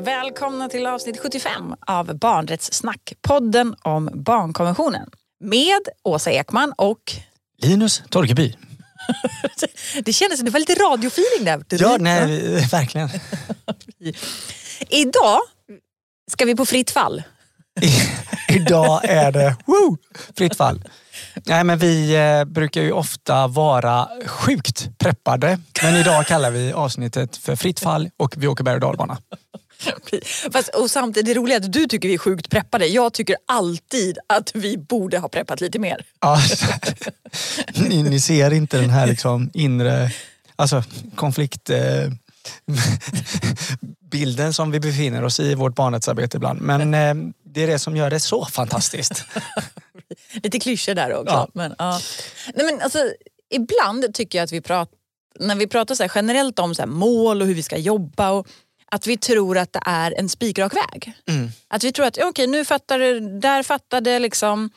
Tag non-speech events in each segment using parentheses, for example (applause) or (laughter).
Välkomna till avsnitt 75 av Barnrättssnack, podden om barnkonventionen. Med Åsa Ekman och... Linus Torgeby. (laughs) det kändes det var lite radiofeeling där. Ja, nej, (laughs) verkligen. (laughs) Idag ska vi på fritt fall. Idag är det woo, fritt fall. Nej, men vi eh, brukar ju ofta vara sjukt preppade. Men idag kallar vi avsnittet för fritt fall och vi åker berg och dalbana. Fast, och samtidigt, det roliga är att du tycker vi är sjukt preppade. Jag tycker alltid att vi borde ha preppat lite mer. Ja, (laughs) ni, ni, ser inte den här liksom inre alltså, konflikt... Eh, (laughs) bilden som vi befinner oss i i vårt barnrättsarbete ibland. Men eh, det är det som gör det så fantastiskt. (laughs) Lite klyschor där också. Ja. Men, ja. Nej, men alltså, ibland tycker jag att vi pratar, när vi pratar så generellt om så mål och hur vi ska jobba och att vi tror att det är en spikrak väg. Mm. Att vi tror att okay, nu fattade, där fattade liksom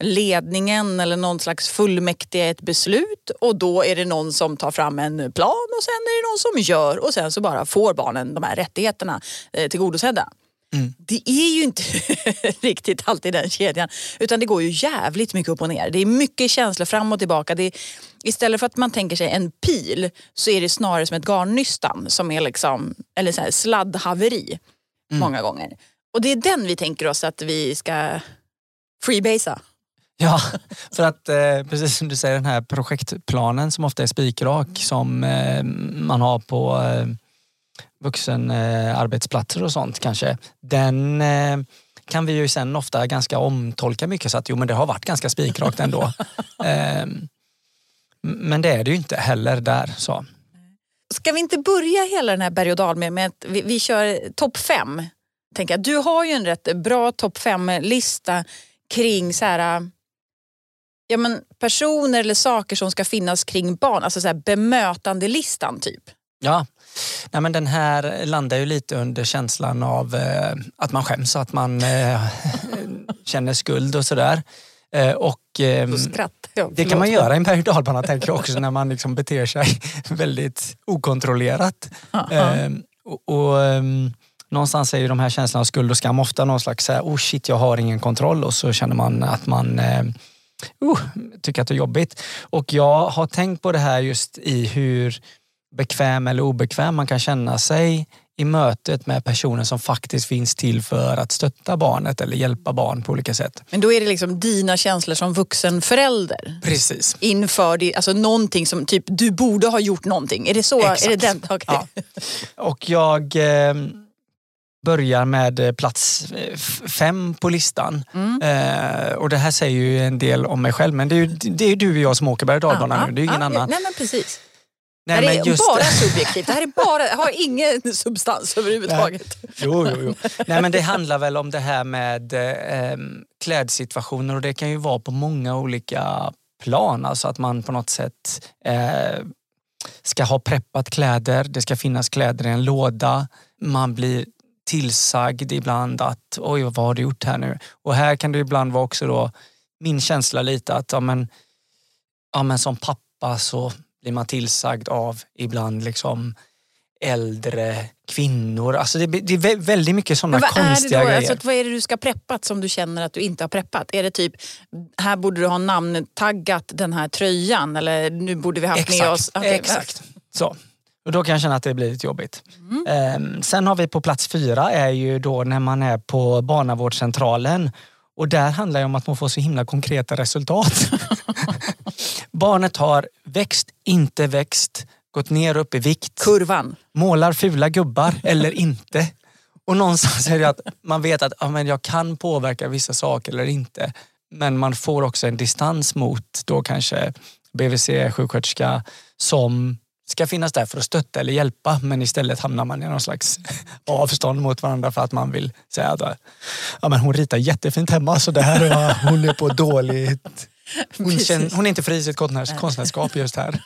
ledningen eller någon slags fullmäktige ett beslut och då är det någon som tar fram en plan och sen är det någon som gör och sen så bara får barnen de här rättigheterna eh, tillgodosedda. Mm. Det är ju inte (laughs) riktigt alltid den kedjan. Utan det går ju jävligt mycket upp och ner. Det är mycket känslor fram och tillbaka. Det är, istället för att man tänker sig en pil så är det snarare som ett garnnystan som är liksom, eller så här sladdhaveri mm. många gånger. Och det är den vi tänker oss att vi ska freebasea. Ja, för att eh, precis som du säger den här projektplanen som ofta är spikrak som eh, man har på eh, vuxenarbetsplatser och sånt kanske. Den eh, kan vi ju sen ofta ganska omtolka mycket så att jo men det har varit ganska spikrakt ändå. (laughs) Men det är det ju inte heller där. Så. Ska vi inte börja hela den här berg och dal med, med att vi, vi kör topp fem? Tänker jag. Du har ju en rätt bra topp fem-lista kring så här, ja, men personer eller saker som ska finnas kring barn. Alltså så här bemötandelistan typ. Ja, Nej, men den här landar ju lite under känslan av eh, att man skäms och att man eh, (laughs) känner skuld och sådär. Eh, och, eh, ja, det kan man göra i en berg och dalbana tänker jag också när man liksom beter sig (laughs) väldigt okontrollerat. Eh, och, och ehm, någonstans är ju de här känslorna av skuld och skam ofta någon slags så här, oh shit jag har ingen kontroll och så känner man att man uh, tycker att det är jobbigt. Och jag har tänkt på det här just i hur bekväm eller obekväm man kan känna sig i mötet med personer som faktiskt finns till för att stötta barnet eller hjälpa barn på olika sätt. Men då är det liksom dina känslor som vuxen förälder? Precis. Inför det, alltså någonting som typ du borde ha gjort någonting. Är det så? Exakt. Är det den? Okay. Ja. Och jag eh, börjar med plats eh, fem på listan. Mm. Eh, och det här säger ju en del om mig själv men det är ju, det är du och jag som åker berg och nu. Det är ju ingen ah, annan. Nej, men precis. Nej, det här är bara subjektivt. Det här är bara, har ingen (laughs) substans överhuvudtaget. Nej. Jo, jo, jo. Nej, men det handlar väl om det här med eh, klädsituationer och det kan ju vara på många olika plan. Alltså att man på något sätt eh, ska ha preppat kläder, det ska finnas kläder i en låda. Man blir tillsagd ibland att oj vad har du gjort här nu? Och här kan det ibland vara också då min känsla lite att ja, men, ja, men som pappa så blir man tillsagd av ibland liksom äldre kvinnor. Alltså det, det är väldigt mycket sådana konstiga grejer. Alltså, vad är det du ska preppat som du känner att du inte har preppat? Är det typ, här borde du ha namntaggat den här tröjan eller nu borde vi haft exakt, med oss... Okay. Exakt, så. Och då kan jag känna att det blir lite jobbigt. Mm. Ehm, sen har vi på plats fyra är ju då när man är på barnavårdscentralen och där handlar det om att man får så himla konkreta resultat. (laughs) Barnet har växt, inte växt, gått ner upp i vikt. Kurvan. Målar fula gubbar eller inte. Och någonstans är det att man vet att ja, men jag kan påverka vissa saker eller inte. Men man får också en distans mot då kanske BVC-sjuksköterska som ska finnas där för att stötta eller hjälpa men istället hamnar man i någon slags (laughs) avstånd mot varandra för att man vill säga att ja, men hon ritar jättefint hemma så det här är, hon är på (laughs) dåligt hon, känner, hon är inte fri i sitt konstnärskap just här.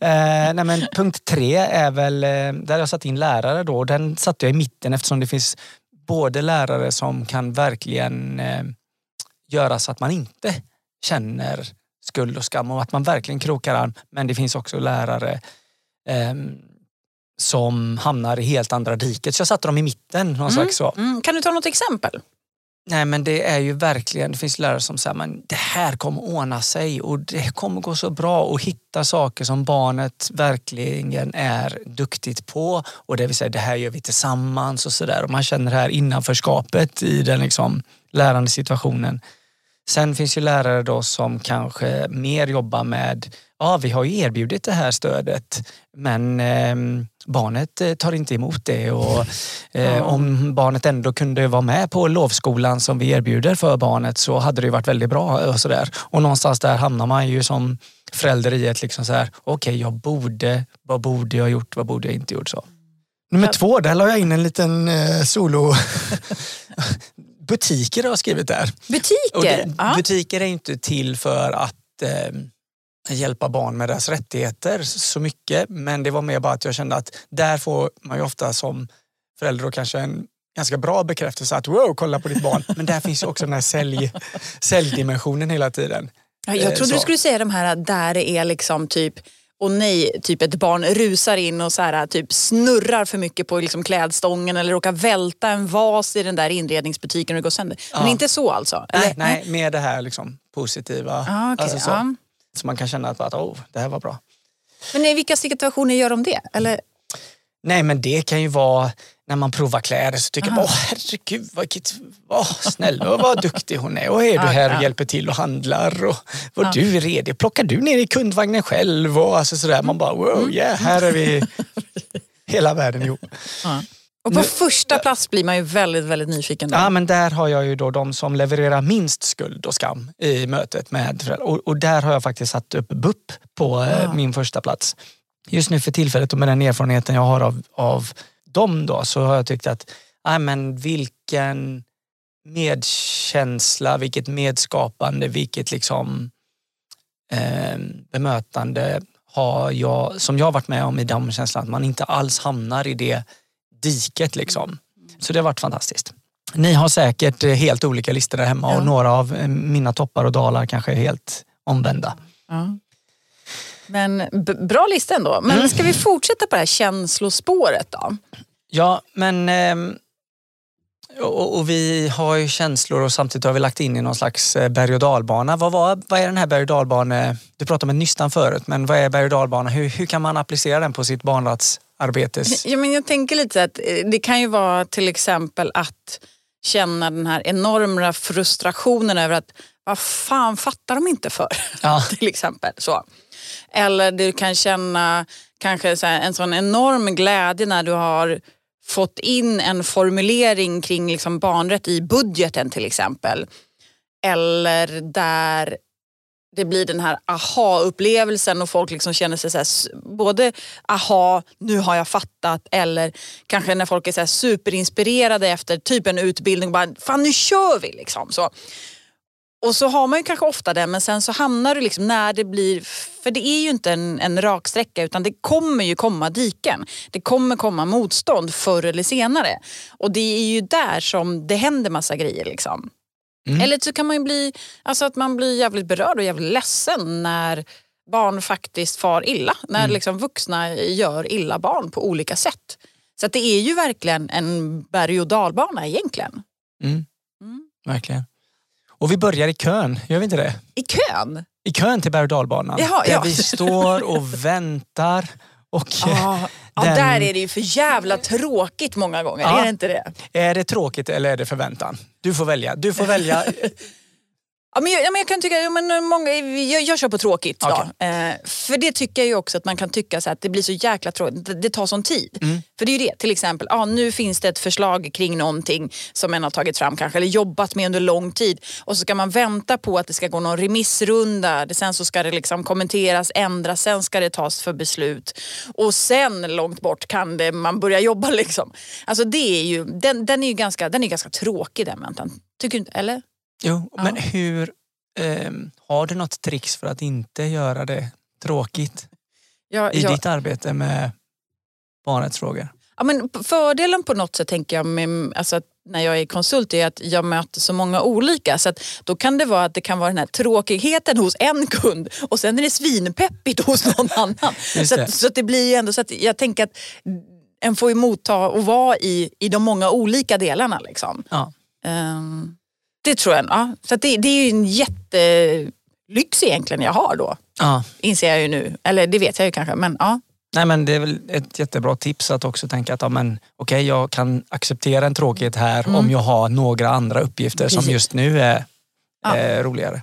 eh, nej men punkt tre är väl, eh, där jag satt in lärare då. Den satte jag i mitten eftersom det finns både lärare som kan verkligen eh, göra så att man inte känner skuld och skam och att man verkligen krokar arm. Men det finns också lärare eh, som hamnar i helt andra diket. Så jag satte dem i mitten. Någon slags så. Mm. Kan du ta något exempel? Nej men det är ju verkligen, det finns lärare som säger men det här kommer ordna sig och det kommer gå så bra att hitta saker som barnet verkligen är duktigt på och det vill säga det här gör vi tillsammans och sådär och man känner det här innanförskapet i den liksom lärande situationen. Sen finns ju lärare då som kanske mer jobbar med, ja vi har ju erbjudit det här stödet men eh, barnet eh, tar inte emot det och eh, om barnet ändå kunde vara med på lovskolan som vi erbjuder för barnet så hade det varit väldigt bra och sådär. Och någonstans där hamnar man ju som förälder i ett liksom så här, okej okay, jag borde, vad borde jag gjort, vad borde jag inte gjort så. Nummer två, där la jag in en liten eh, solo (laughs) butiker har jag skrivit där. Butiker? Det, butiker är inte till för att eh, hjälpa barn med deras rättigheter så mycket. Men det var mer bara att jag kände att där får man ju ofta som förälder och kanske en ganska bra bekräftelse att wow, kolla på ditt barn. Men där finns ju också den här sälj, säljdimensionen hela tiden. jag trodde så. du skulle säga de här där det är liksom typ och nej, typ ett barn rusar in och så här, typ snurrar för mycket på liksom klädstången eller råkar välta en vas i den där inredningsbutiken och går sönder. Men inte så alltså? Nej, nej, med det här liksom positiva. Ah, okay, alltså så. Ah. så man kan känna att, att oh, det här var bra. Men i vilka situationer gör de det? Eller? Nej men det kan ju vara när man provar kläder så tycker man, åh herregud vad snäll och vad (laughs) duktig hon är. Och är du här och hjälper till och handlar och ja. du är redig. Plockar du ner i kundvagnen själv? Och alltså sådär. Man bara, wow, mm. yeah, här är vi (laughs) hela världen ihop. Ja. Och på nu, första plats blir man ju väldigt, väldigt nyfiken. Då. Ja, men där har jag ju då de som levererar minst skuld och skam i mötet med föräldrar. Och, och där har jag faktiskt satt upp BUP på ja. Eh, min första plats. Just nu för tillfället och med den erfarenheten jag har av, av dem då så har jag tyckt att nej men vilken medkänsla, vilket medskapande, vilket liksom eh, bemötande har jag, som jag har varit med om i den känslan, att man inte alls hamnar i det diket liksom. Så det har varit fantastiskt. Ni har säkert helt olika listor där hemma ja. och några av mina toppar och dalar kanske är helt omvända. Ja. Men bra lista ändå. Men mm. ska vi fortsätta på det här känslospåret då? Ja, men eh, och, och, vi har ju känslor och samtidigt har vi lagt in i någon slags eh, berg och dalbana. Vad, var, vad är den här berg och dalbana? Du pratade om en nystan förut, men vad är berg och dalbana? Hur, hur kan man applicera den på sitt barnratsarbete? Ja, men jag tänker lite att eh, det kan ju vara till exempel att känna den här enorma frustrationen över att vad fan fattar de inte för? Ja. (laughs) till exempel. så. Eller du kan känna kanske så en sån enorm glädje när du har fått in en formulering kring liksom barnrätt i budgeten till exempel. Eller där det blir den här aha-upplevelsen och folk liksom känner sig så här, både aha, nu har jag fattat eller kanske när folk är så superinspirerade efter typ en utbildning, bara fan nu kör vi liksom. Så. Och så har man ju kanske ofta det men sen så hamnar du liksom när det blir, för det är ju inte en, en rak sträcka utan det kommer ju komma diken. Det kommer komma motstånd förr eller senare. Och det är ju där som det händer massa grejer. Liksom. Mm. Eller så kan man ju bli, alltså att man blir jävligt berörd och jävligt ledsen när barn faktiskt far illa. När mm. liksom vuxna gör illa barn på olika sätt. Så det är ju verkligen en berg och dalbana egentligen. Mm. mm. Verkligen. Och vi börjar i kön, gör vi inte det? I kön? I kön till berg och dalbanan. Jaha, där ja. vi står och väntar. Och ah, den... ja, där är det ju för jävla tråkigt många gånger, ja. är det inte det? Är det tråkigt eller är det förväntan? Du får välja. Du får välja (laughs) Ja, men jag, ja, men jag kan tycka, ja, men många, jag, jag kör på tråkigt. Okay. Då. Eh, för det tycker jag ju också att man kan tycka så att det blir så jäkla tråkigt. Det, det tar sån tid. Mm. För det är ju det, till exempel, ja, nu finns det ett förslag kring någonting som en har tagit fram kanske eller jobbat med under lång tid. Och så ska man vänta på att det ska gå någon remissrunda. Sen så ska det liksom kommenteras, ändras, sen ska det tas för beslut. Och sen långt bort kan det, man börja jobba. (laughs) Liksom. Alltså det är ju, den, den är ju ganska, den är ganska tråkig den väntan. Tycker du inte? Eller? Jo, ja. men hur... Eh, har du något tricks för att inte göra det tråkigt ja, i ja. ditt arbete med barnrättsfrågor? Ja, men fördelen på något sätt tänker jag med, alltså, när jag är konsult är att jag möter så många olika. Så att då kan det vara att det kan vara den här tråkigheten hos en kund och sen är det svinpeppigt (laughs) hos någon annan. så, att, så att det blir ju ändå så att jag tänker att en får ju motta och vara i, i de många olika delarna. Liksom. Ja. Ehm, det tror jag. Ja. Så det, det är ju en jättelyx egentligen jag har då. Ja. Inser jag ju nu. Eller det vet jag ju kanske. Men ja. Nej, men det är väl ett jättebra tips att också tänka att ja, men, okej, jag kan acceptera en tråkighet här om jag har några andra uppgifter som Precis. just nu är Ja. eh, roligare.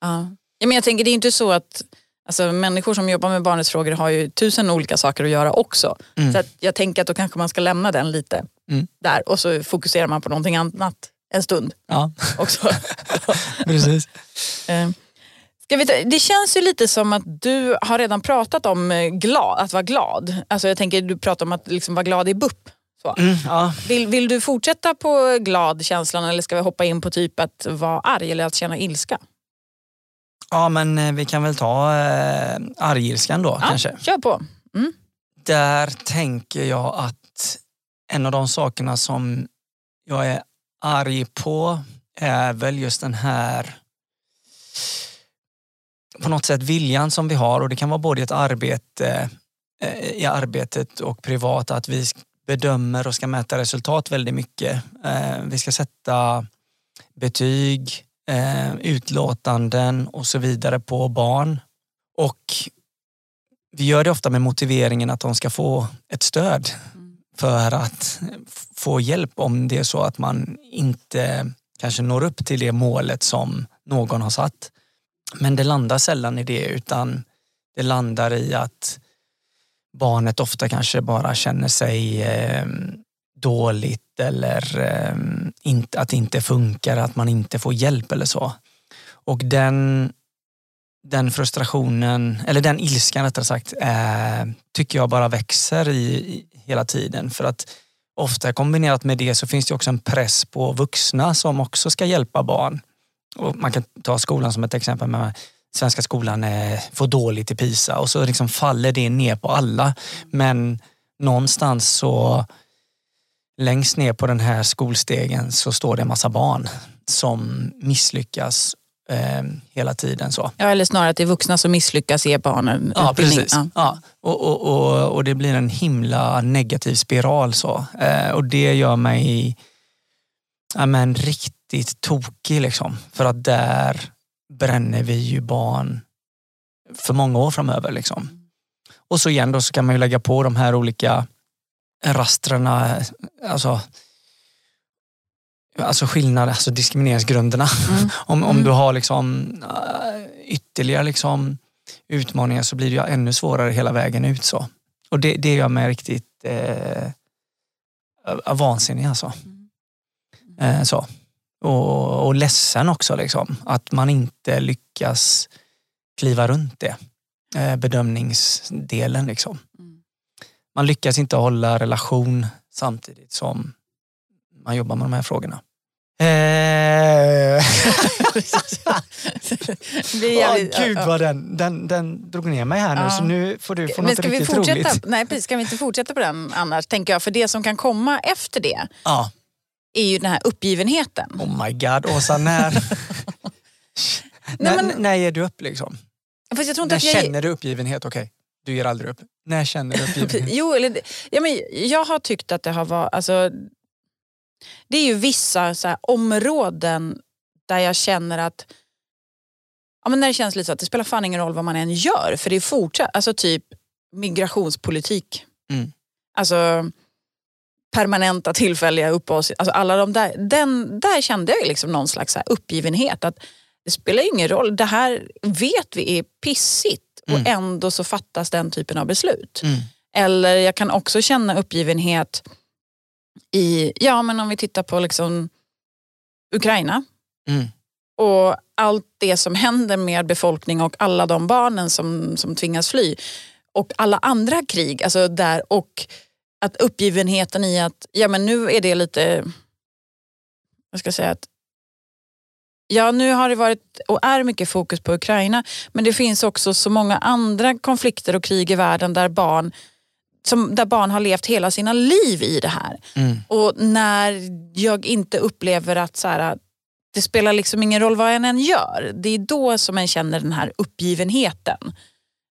Ja. Ja, men jag tänker det är inte så att alltså, människor som jobbar med barnrättsfrågor har ju tusen olika saker att göra också. Mm. Så jag tänker att då kanske man ska lämna den lite Mm. där och så fokuserar man på någonting annat en stund Ja, också. (laughs) precis. Eh, Ska vi ta, det känns ju lite som att du har redan pratat om eh, glad, att vara glad. Alltså jag tänker du pratar om att liksom vara glad i BUP. Så. Mm, ja. Vill, vill du fortsätta på glad-känslan eller ska vi hoppa in på typ att vara arg eller att känna ilska? ja, men eh, vi kan väl ta eh, argilskan då Ja, kanske. Kör på. Mm. Där tänker jag att en av de sakerna som jag är arg på är väl just den här på något sätt viljan som vi har och det kan vara både i ett arbete eh, i arbetet och privat att vi bedömer och ska mäta resultat väldigt mycket. Eh, vi ska sätta betyg, eh, utlåtanden och så vidare på barn. Och vi gör det ofta med motiveringen att de ska få ett stöd för att få hjälp om det är så att man inte kanske når upp till det målet som någon har satt. Men det landar sällan i det utan det landar i att barnet ofta kanske bara känner sig eh, dåligt eller eh, inte, att det inte funkar, att man inte får hjälp eller så. Och den, den frustrationen, eller den ilskan rättare sagt, eh, tycker jag bara växer i, i hela tiden. För att ofta kombinerat med det så finns det också en press på vuxna som också ska hjälpa barn. Och man kan ta skolan som ett exempel. Med svenska skolan får dåligt i PISA och så liksom faller det ner på alla. Men någonstans så längst ner på den här skolstegen så står det en massa barn som misslyckas eh, hela tiden. så. Ja, eller snarare att det är vuxna som misslyckas ge barnen Ja, precis. Ja. Ja. Och, och, och, och det blir en himla negativ spiral. så. Eh, och det gör mig ja, men, riktigt tokig. Liksom. För att där bränner vi ju barn för många år framöver. Liksom. Och så igen då så kan man ju lägga på de här olika rastrarna, alltså Alltså skillnad, alltså diskrimineringsgrunderna. Mm. (laughs) Om, om Mm. du har liksom äh, ytterligare liksom utmaningar så blir det ju ännu svårare hela vägen ut. så. Och det, det gör mig riktigt eh, vansinnig alltså. Eh, så. Och, och ledsen också liksom. Att man inte lyckas kliva runt det. Eh, bedömningsdelen liksom. Mm. Man lyckas inte hålla relation samtidigt som man jobbar med de här frågorna. (laughs) Åh, gud vad den, den, den drog ner mig här nu Ja. så nu får du få något ska vi, riktigt fortsätta? roligt. Nej, precis, ska vi inte fortsätta på den annars? Tänker jag. För det som kan komma efter det Ja. är ju den här uppgivenheten. Oh my god, Åsa, när, (laughs) när, men- när ger du upp liksom? När att jag... känner du uppgivenhet? Okej, du ger aldrig upp. När känner du (laughs) uppgivenhet? Jo, eller, ja, men jag har tyckt att det har varit... Alltså, det är ju vissa så här, områden där jag känner att ja, men när det känns lite så att det spelar fan ingen roll vad man än gör. För det är fortsatt, alltså typ migrationspolitik. Mm. Alltså permanenta tillfälliga uppehålls... Alltså alla de där, den, där kände jag liksom någon slags så uppgivenhet. Att det spelar ingen roll, det här vet vi är pissigt och Mm. ändå så fattas den typen av beslut. Mm. Eller jag kan också känna uppgivenhet i, ja men om vi tittar på liksom Ukraina Mm. och allt det som händer med befolkning och alla de barnen som, som tvingas fly. Och alla andra krig, alltså där och att uppgivenheten i att, ja men nu är det lite, vad ska jag säga, att Ja, nu har det varit och är mycket fokus på Ukraina men det finns också så många andra konflikter och krig i världen där barn, som, där barn har levt hela sina liv i det här. Mm. Och när jag inte upplever att så här, det spelar liksom ingen roll vad en än gör, det är då som en känner den här uppgivenheten.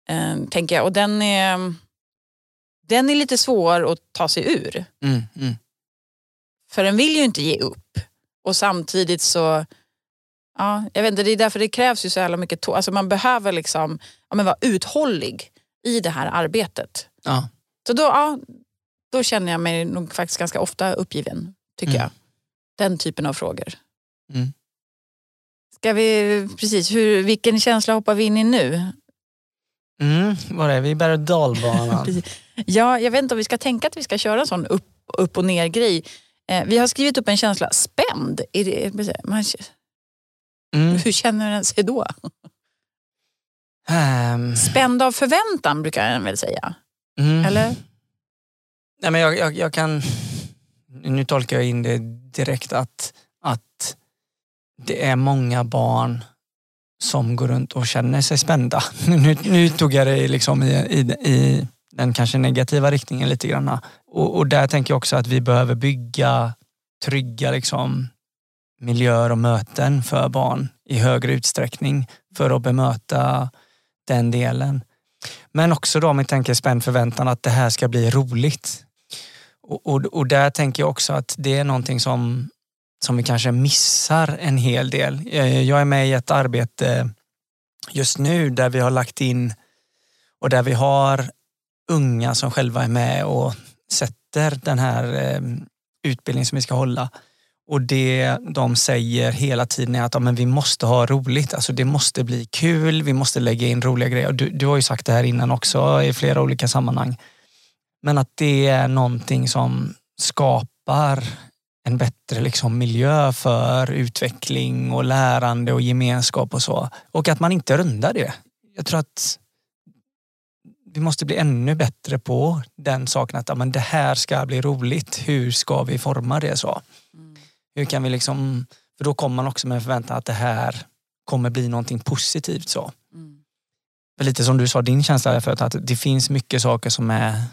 Eh, tänker jag. Och den är, den är lite svår att ta sig ur. Mm, mm. För den vill ju inte ge upp. Och samtidigt så, ja, jag vet inte, det är därför det krävs ju så jävla mycket tå- alltså Man behöver liksom, ja, men vara uthållig i det här arbetet. Ja. Så då, ja, då känner jag mig nog faktiskt ganska ofta uppgiven, tycker Mm. jag. Den typen av frågor. Mm. Ska vi, precis, hur, vilken känsla hoppar vi in i nu? Mm, vad är vi? Berg och dalbanan. (laughs) Ja, jag vet inte om vi ska tänka att vi ska köra en sån upp, upp och ner grej. Eh, vi har skrivit upp en känsla, spänd. Det, man, Mm. hur känner den sig då? Ehm, Spänd av förväntan brukar jag väl säga. Mm. Eller? Nej, men jag, jag, jag kan... Nu tolkar jag in det direkt att, att det är många barn som går runt och känner sig spända. (laughs) Nu, nu tog jag det liksom i, i, i den kanske negativa riktningen lite grann. Och, och där tänker jag också att vi behöver bygga trygga liksom, miljöer och möten för barn i högre utsträckning för att bemöta den delen. Men också då om vi tänker spänd förväntan att det här ska bli roligt. Och, och, och där tänker jag också att det är någonting som, som vi kanske missar en hel del. Jag är med i ett arbete just nu där vi har lagt in och där vi har unga som själva är med och sätter den här eh, utbildningen som vi ska hålla. Och det de säger hela tiden är att ja, men vi måste ha roligt, alltså det måste bli kul, vi måste lägga in roliga grejer. Du, du har ju sagt det här innan också i flera olika sammanhang. Men att det är någonting som skapar en bättre liksom, miljö för utveckling och lärande och gemenskap och så. Och att man inte rundar det. Jag tror att vi måste bli ännu bättre på den saken att ja, men det här ska bli roligt. Hur ska vi forma det så? Hur kan vi liksom, för då kommer man också med förväntan att det här kommer bli någonting positivt. så. Mm. Lite som du sa, din känsla är för att, det finns mycket saker som är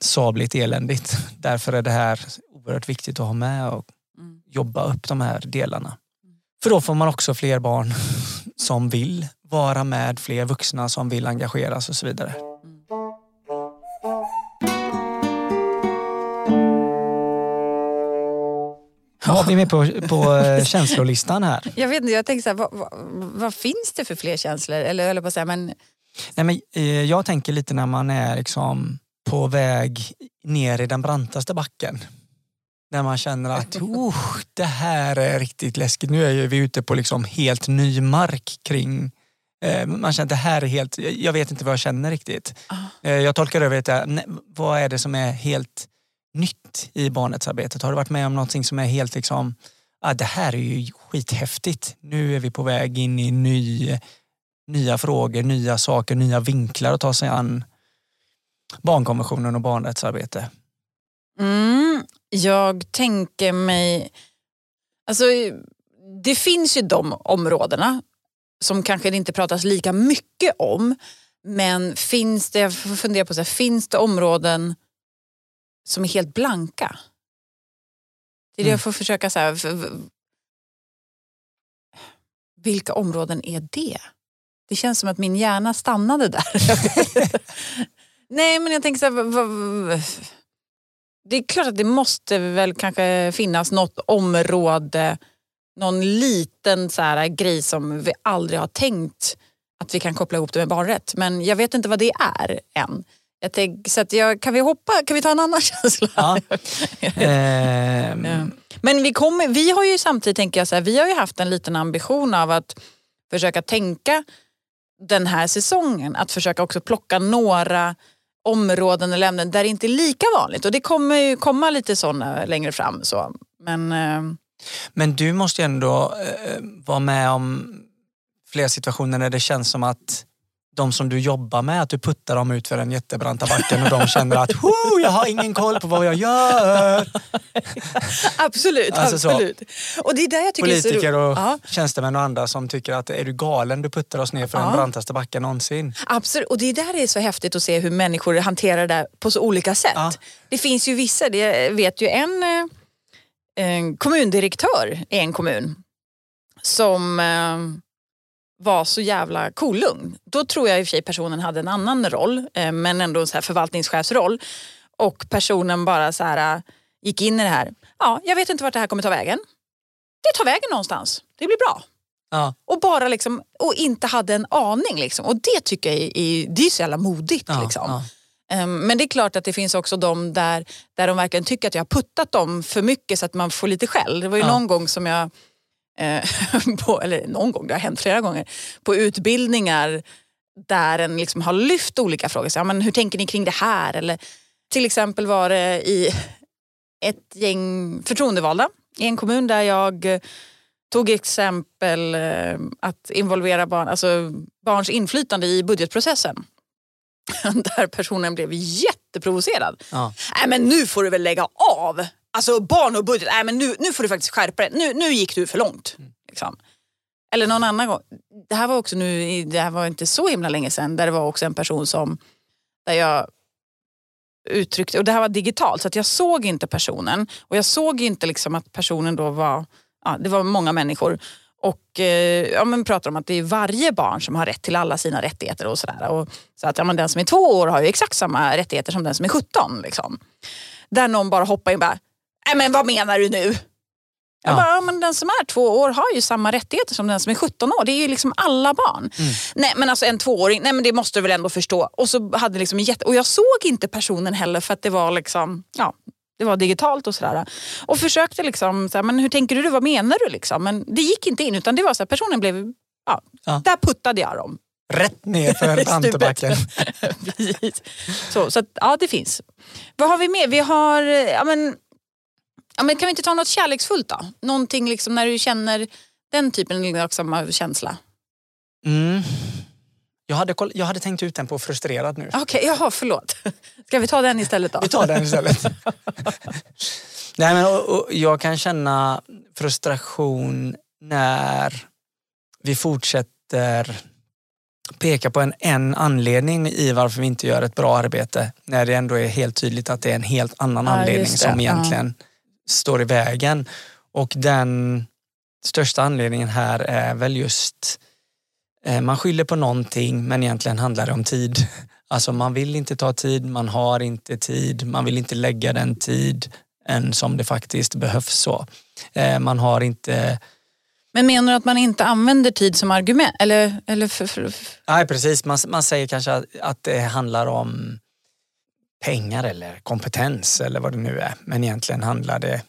sabligt eländigt. (laughs) Därför är det här oerhört viktigt att ha med och Mm. jobba upp de här delarna. För då får man också fler barn (laughs) som vill vara med, fler vuxna som vill engageras och så vidare. Vad har vi med på, på eh, känslolistan här? Jag vet inte, jag tänker så här, vad, vad, vad finns det för fler känslor? Eller jag på att säga, men Nej, men, eh, jag tänker lite när man är liksom på väg ner i den brantaste backen. När man känner att oh, det här är riktigt läskigt. Nu är vi ute på liksom helt ny mark kring eh, man känner att det här är helt, jag vet inte vad jag känner riktigt. Ah. Eh, Jag tolkar över det, vad är det som är helt nytt i barnrättsarbetet? Har du varit med om någonting som är helt liksom, ah, det här är ju skithäftigt. Nu är vi på väg in i ny, nya frågor, nya saker, nya vinklar att ta sig an barnkonventionen och barnrättsarbete. Mm, jag tänker mig... Alltså, det finns ju de områdena som kanske det inte pratas lika mycket om. Men finns det, jag funderar på, så här, finns det områden som är helt blanka? Det är det Mm. jag får försöka... Så här, v- vilka områden är det? Det känns som att min hjärna stannade där. (laughs) Nej, men jag tänker så här... det är klart att det måste väl kanske finnas något område, någon liten så här grej som vi aldrig har tänkt att vi kan koppla ihop det med barnrätt. Men jag vet inte vad det är än. Jag tänk, så att jag, kan vi hoppa? Kan vi ta en annan (laughs) känsla? Ja. (laughs) Ja. Men vi, kommer, vi har ju samtidigt, tänker jag, så här, vi har ju haft en liten ambition av att försöka tänka den här säsongen, att försöka också plocka några områden eller ämnen där det inte är lika vanligt. Och det kommer ju komma lite sådana längre fram. Så. Men eh, Men du måste ju ändå eh, vara med om flera situationer när det känns som att de som du jobbar med, att du puttar dem ut för den jättebranta backen och de känner att "Woo, jag har ingen koll på vad jag gör. (laughs) absolut, Alltså så. absolut. Och det är där jag tycker Politiker och ja, tjänstemän och andra som tycker att är du galen, du puttar oss ner för den Ja. brantaste backen någonsin. Absolut, och det är där det är så häftigt att se hur människor hanterar det på så olika sätt. Ja. Det finns ju vissa, det vet ju en, eh, en kommundirektör i en kommun som eh, var så jävla kolugn. Då tror jag i och för sig personen hade en annan roll, eh, men ändå en så här förvaltningschefsroll. och personen bara så här, äh, gick in i det här. Ja, jag vet inte vart det här kommer ta vägen. Det tar vägen någonstans. Det blir bra. Ja. Och bara liksom, och inte hade en aning. Liksom. Och det tycker jag är, är, det är så jävla modigt. Ja, liksom. ja. Ehm, Men det är klart att det finns också de där, där de verkligen tycker att jag har puttat dem för mycket så att man får lite skäll. Det var ju någon gång som jag, eh, (laughs) på, eller någon gång, det har hänt flera gånger, på utbildningar där en liksom har lyft olika frågor. Så, ja, men hur tänker ni kring det här? Eller, till exempel var det i ett gäng förtroendevalda i en kommun där jag eh, tog exempel eh, att involvera barn, alltså barns inflytande i budgetprocessen. (laughs) Där personen blev jätteprovocerad. Ja. Nej men nu får du väl lägga av. Alltså barn och budget, nej men nu, nu får du faktiskt skärpa dig. Nu, nu gick du för långt. Liksom. Eller någon annan gång. Det här var också nu, det här var inte så himla länge sedan, där det var också en person som, där jag uttryckte, och det här var digitalt så att jag såg inte personen och jag såg inte liksom att personen då var, ja, det var många människor och eh, ja, men pratar om att det är varje barn som har rätt till alla sina rättigheter och sådär. Och Så att ja, men den som är två år har ju exakt samma rättigheter som den som är 17. Liksom. Där någon bara hoppar in och bara, nej men vad menar du nu? Jag Ja. bara, ja, men den som är två år har ju samma rättigheter som den som är 17 år. Det är ju liksom alla barn. Nej men alltså en tvååring, nej men det måste du väl ändå förstå. Och, så hade liksom en jätte, och jag såg inte personen heller för att det var liksom, ja, det var digitalt och sådär. Och försökte liksom, så här, men hur tänker du, vad menar du liksom? Men det gick inte in utan det var så här, personen blev, ja, Ja. där puttade jag dem. Rätt ner för (laughs) Antebacken. (laughs) Precis. Så, så att, ja, det finns. Vad har vi mer? Vi har, ja men, ja men kan vi inte ta något kärleksfullt då? Någonting liksom när du känner den typen av känsla. Mm. Jag, hade, jag hade tänkt ut den på frustrerad nu. Okej, (laughs) jaha förlåt. (laughs) Ska vi ta den istället då? Vi tar den istället. (laughs) Nej, men, och, och jag kan känna frustration när vi fortsätter peka på en, en anledning i varför vi inte gör ett bra arbete. När det ändå är helt tydligt att det är en helt annan Ja, anledning som egentligen står i vägen. Och den största anledningen här är väl just eh, man skyller på någonting men egentligen handlar det om tid. (laughs) Alltså man vill inte ta tid, man har inte tid, man vill inte lägga den tid än som det faktiskt behövs. så. Eh, Man har inte Men menar du att man inte använder tid som argument? Eller, eller för, för, för, Nej precis, man, man säger kanske att, att det handlar om pengar eller kompetens eller vad det nu är. Men egentligen handlar det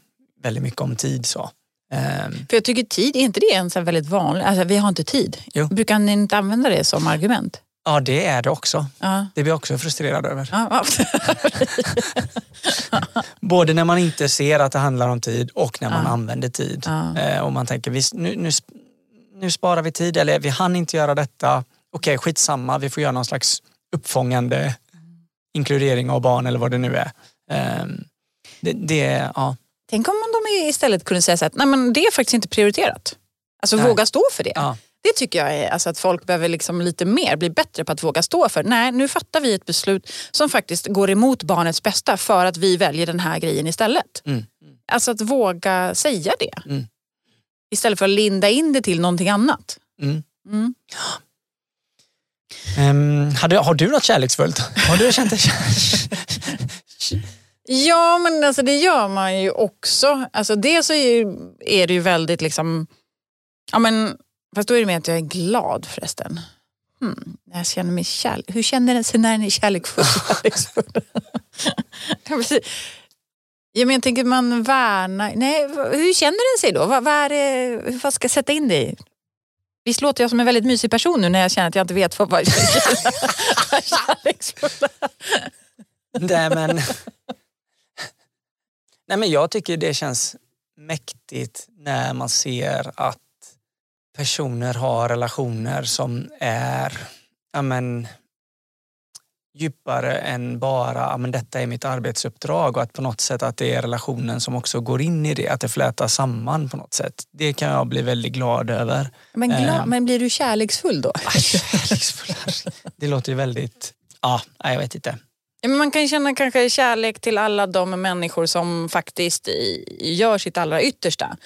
väldigt mycket om tid. så. Ehm, för jag tycker tid, är inte det en sån här väldigt vanlig, alltså vi har inte tid. Jo. Brukar ni inte använda det som argument? Ja det är det också. Ja. Det blir jag också frustrerad över. Ja. (laughs) Både när man inte ser att det handlar om tid och när man Ja. använder tid. Ja. Eh, och man tänker, nu, nu, nu sparar vi tid eller vi hann inte göra detta. Okej, skitsamma, vi får göra någon slags uppfångande inkludering av barn eller vad det nu är. Ehm, det, det, ja. Tänk om de istället kunde säga så att Nej, men det är faktiskt inte prioriterat. Alltså Nej. våga stå för det. Ja. Det tycker jag är alltså att folk behöver liksom lite mer bli bättre på att våga stå för. Nej, nu fattar vi ett beslut som faktiskt går emot barnets bästa för att vi väljer den här grejen istället. Mm. Alltså att våga säga det. Mm. Istället för att linda in det till någonting annat. Mm. Ehm, hade, har du något kärleksfullt? Har du känt dig? Ja, men alltså det gör man ju också. Alltså dels så är, ju- är det ju väldigt liksom... Ja, men, fast då är det mer att jag är glad förresten. Hmm, jag känner mig kärlek. Hur känner den sig när den är kärleksfull? (laughs) kärleksfull? (laughs) ja, precis. ja, men jag tänker man värnar... Nej, hur känner den sig då? Vad, vad, det, vad ska jag sätta in det i? Visst låter jag som en väldigt mysig person nu när jag känner att jag inte vet vad kärleksfulla... Nej, men... Nej, men jag tycker det känns mäktigt när man ser att personer har relationer som är ja, men, djupare än bara men detta är mitt arbetsuppdrag och att på något sätt att det är relationen som också går in i det, att det flätar samman på något sätt. Det kan jag bli väldigt glad över. Men, glad, Eh. men blir du kärleksfull då? Kärleksfull. Det låter ju väldigt... Ja, nej, jag vet inte. Man kan känna kanske kärlek till alla de människor som faktiskt gör sitt allra yttersta.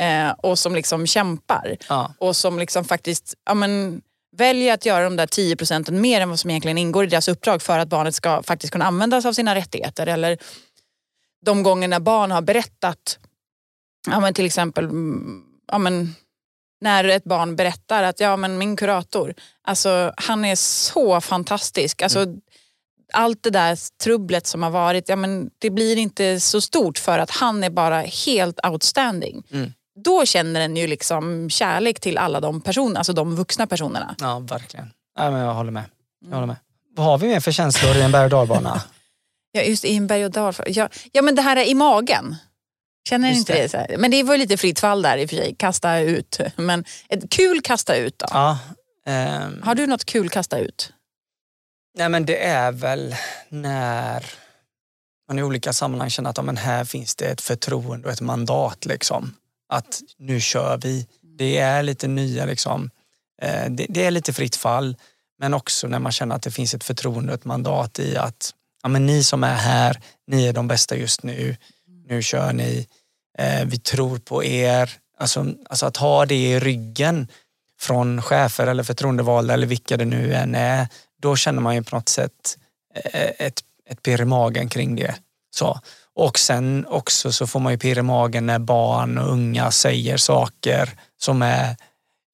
Eh, och som liksom kämpar. Ja. Och som liksom faktiskt ja, men, väljer att göra de där 10 procenten mer än vad som egentligen ingår i deras uppdrag för att barnet ska faktiskt kunna använda sig av sina rättigheter. Eller de gånger när barn har berättat, ja, men till exempel mm, ja, men, när ett barn berättar att ja, men min kurator, alltså, han är så fantastisk. Alltså, mm. Allt det där trubblet som har varit, ja, men det blir inte så stort för att han är bara helt outstanding. Mm då känner en ju liksom kärlek till alla de personerna, alltså de vuxna personerna. Ja, verkligen. Ja, men jag håller med. Jag håller med. Vad har vi mer för känslor i en berg och dalbana? (laughs) ja, just i en berg och dalbana. Ja, ja, men det här är i magen. Känner ni inte det? det så Men det var lite fritt fall där i och för sig, kasta ut. Men ett kul kasta ut då? Ja, um... Har du något kul kasta ut? Nej men det är väl när man i olika sammanhang känner att ja, men här finns det ett förtroende och ett mandat. Liksom att nu kör vi. Det är lite nya liksom. Eh, det, är lite fritt fall, men också när man känner att det finns ett förtroende och ett mandat i att ja, men ni som är här, ni är de bästa just nu. Nu kör ni. Eh, vi tror på er. Alltså, alltså att ha det i ryggen från chefer eller förtroendevalda eller vilka det nu än är, då känner man ju på något sätt eh, ett, ett pirr i magen kring det. Så. Och sen också så får man ju pirr i magen när barn och unga säger saker som är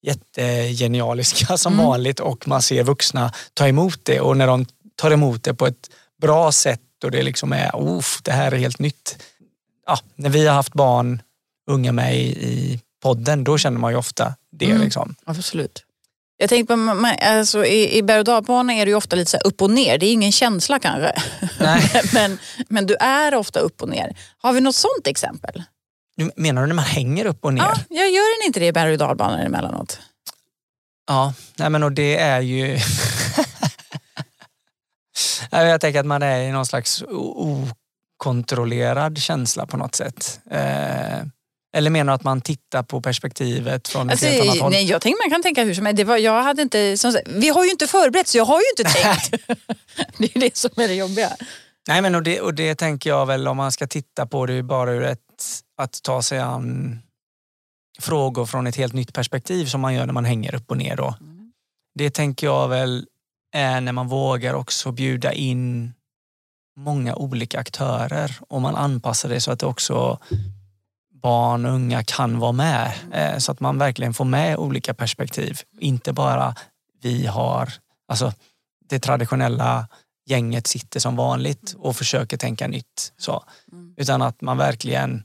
jättegenialiska (laughs) som mm. vanligt och man ser vuxna ta emot det och när de tar emot det på ett bra sätt och det liksom är, oh, det här är helt nytt. Ja, när vi har haft barn, unga med i, i podden, då känner man ju ofta det. Mm. Liksom. Absolut. Jag tänkte på, alltså, i, i berg och dalbana är det ju ofta lite så upp och ner. Det är ingen känsla kanske. (laughs) men, men du är ofta upp och ner. Har vi något sånt exempel? Menar du när man hänger upp och ner? Ja, jag gör inte det i berg och dalbanor emellanåt? Ja, nej men och det är ju... (laughs) jag tänker att man är i någon slags okontrollerad känsla på något sätt. Eh eller menar du att man tittar på perspektivet från alltså, ett helt annat håll? Nej, jag tänker man kan tänka hur som helst. Det var, jag hade inte, som, vi har ju inte förberett så jag har ju inte tänkt. (laughs) det är det som är det jobbiga. Nej men och det, och det tänker jag väl om man ska titta på det bara ur ett, att ta sig an frågor från ett helt nytt perspektiv som man gör när man hänger upp och ner då. Mm. Det tänker jag väl är när man vågar också bjuda in många olika aktörer och man anpassar det så att det också barn och unga kan vara med. Eh, så att man verkligen får med olika perspektiv. Inte bara vi har, alltså det traditionella gänget sitter som vanligt och försöker tänka nytt. Så. Utan att man verkligen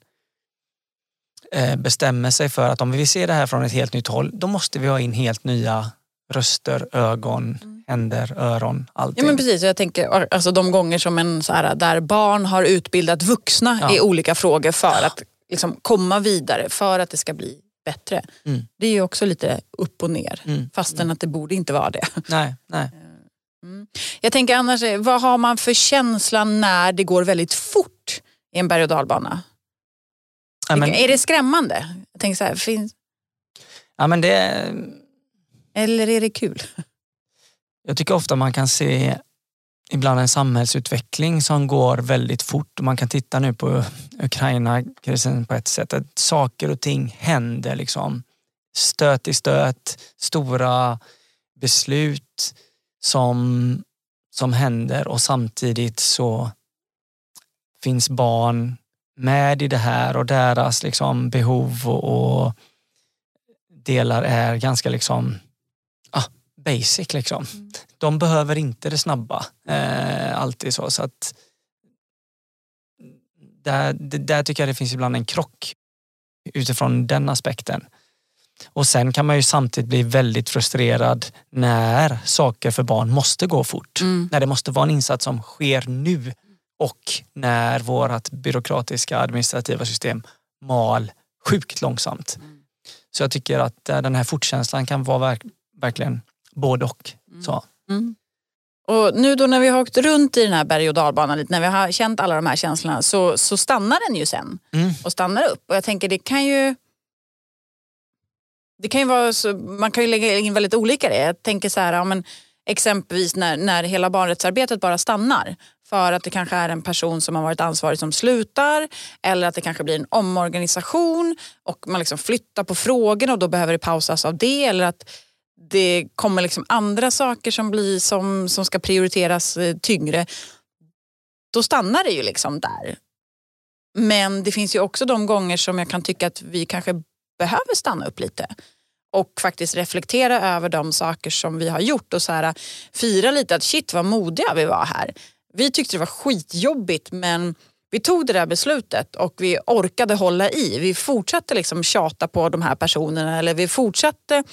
eh, bestämmer sig för att om vi vill se det här från ett helt nytt håll, då måste vi ha in helt nya röster, ögon, händer, öron, allting. Ja men precis, jag tänker alltså de gånger som en så här, där barn har utbildat vuxna ja. i olika frågor för att liksom komma vidare för att det ska bli bättre. Mm. Det är ju också lite upp och ner mm. fastän mm. att det borde inte vara det. Nej, nej. Mm. Jag tänker annars, vad har man för känsla när det går väldigt fort i en berg och dalbana? Ja, men... Är det skrämmande? Jag tänker så här, finns... ja, men det... Eller är det kul? Jag tycker ofta man kan se ibland en samhällsutveckling som går väldigt fort. Man kan titta nu på Ukraina-krisen på ett sätt. Att saker och ting händer liksom stöt i stöt. Stora beslut som, som händer och samtidigt så finns barn med i det här och deras liksom behov och, och delar är ganska liksom ah, basic. Liksom. Mm de behöver inte det snabba. Eh, alltid så. så att där, där tycker jag det finns ibland en krock utifrån den aspekten. Och sen kan man ju samtidigt bli väldigt frustrerad när saker för barn måste gå fort. Mm. När det måste vara en insats som sker nu och när vårt byråkratiska administrativa system mal sjukt långsamt. Mm. Så jag tycker att den här fortkänslan kan vara verk verkligen både och. Mm. Så. Mm. Och nu då när vi har åkt runt i den här berg och dalbanan lite, när vi har känt alla de här känslorna så, så stannar den ju sen mm. och stannar upp. Och jag tänker det kan ju det kan ju vara så, man kan ju lägga in väldigt olika det. Jag tänker så här, ja, men exempelvis när, när hela barnrättsarbetet bara stannar för att det kanske är en person som har varit ansvarig som slutar eller att det kanske blir en omorganisation och man liksom flyttar på frågorna och då behöver det pausas av det eller att det kommer liksom andra saker som, blir, som, som ska prioriteras eh, tyngre, då stannar det ju liksom där. Men det finns ju också de gånger som jag kan tycka att vi kanske behöver stanna upp lite och faktiskt reflektera över de saker som vi har gjort och så här, fira lite att shit vad modiga vi var här. Vi tyckte det var skitjobbigt men vi tog det där beslutet och vi orkade hålla i. Vi fortsatte liksom tjata på de här personerna eller vi fortsatte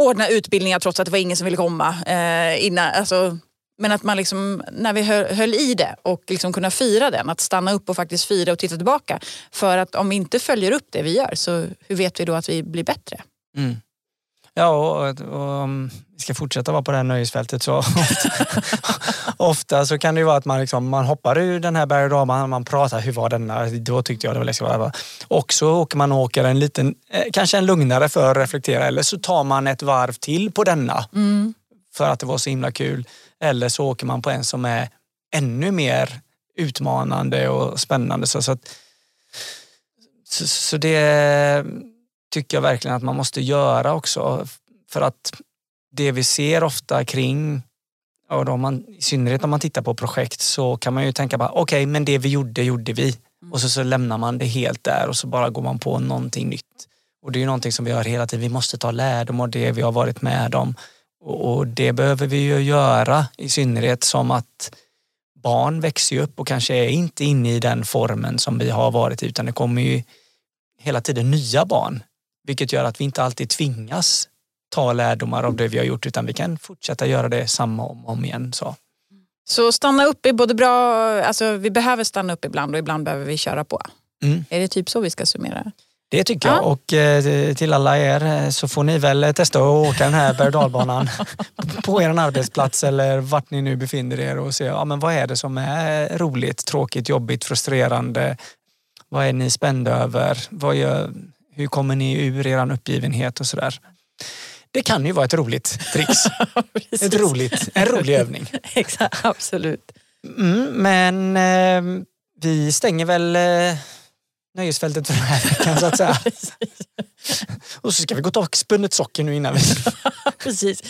ordna utbildningar trots att det var ingen som ville komma. Eh, innan, alltså, men att man liksom, när vi höll, höll i det och liksom kunna fira den, att stanna upp och faktiskt fira och titta tillbaka. För att om vi inte följer upp det vi gör så hur vet vi då att vi blir bättre? Mm. Ja, och, och, om vi ska fortsätta vara på det här nöjesfältet så (laughs) ofta, ofta så kan det ju vara att man, liksom, man hoppar ur den här berg och man pratar, hur var denna? Då tyckte jag det var läskigt. Och så åker man och åker en liten, eh, kanske en lugnare för att reflektera eller så tar man ett varv till på denna mm. för att det var så himla kul. Eller så åker man på en som är ännu mer utmanande och spännande. Så, så, att, så, så det tycker jag verkligen att man måste göra också. För att det vi ser ofta kring, och då man, i synnerhet om man tittar på projekt, så kan man ju tänka bara okej, okay, men det vi gjorde, gjorde vi. Mm. Och så, så lämnar man det helt där och så bara går man på någonting nytt. Och det är ju någonting som vi gör hela tiden. Vi måste ta lärdom av det vi har varit med om. Och, och det behöver vi ju göra i synnerhet som att barn växer upp och kanske är inte inne i den formen som vi har varit utan det kommer ju hela tiden nya barn vilket gör att vi inte alltid tvingas ta lärdomar av det vi har gjort utan vi kan fortsätta göra det samma om och om igen. Så. Så stanna upp är både bra, alltså vi behöver stanna upp ibland och ibland behöver vi köra på. Mm. Är det typ så vi ska summera? Det tycker jag och eh, till alla er eh, så får ni väl testa att åka den här berg (laughs) på er arbetsplats eller vart ni nu befinner er och se ja, men vad är det som är roligt, tråkigt, jobbigt, frustrerande. Vad är ni spända över? Vad gör, hur kommer ni ur er uppgivenhet och sådär. Det kan ju vara ett roligt trix. (laughs) ett roligt, en rolig övning. (laughs) Exakt, absolut. Mm, men eh, vi stänger väl eh, nöjesfältet för den här veckan så att säga. (laughs) och så ska vi gå och ta spunnet socker nu innan vi... Precis.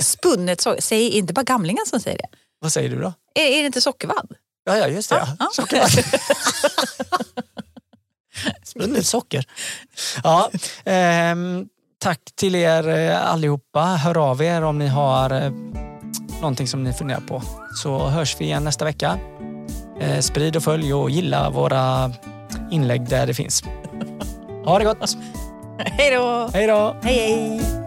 Spunnet socker, säg inte bara gamlingar som säger det. Vad säger du då? Är, är det inte sockervadd? Ja, ja just det. Ja. Ja. Sockervadd. Spunnet socker. Ja, eh, tack till er eh, allihopa. Hör av er om ni har eh, någonting som ni funderar på. Så hörs vi igen nästa vecka. Eh, sprid och följ och gilla våra inlägg där det finns. Ha det gott! Hej då! Hej då! Hej hej!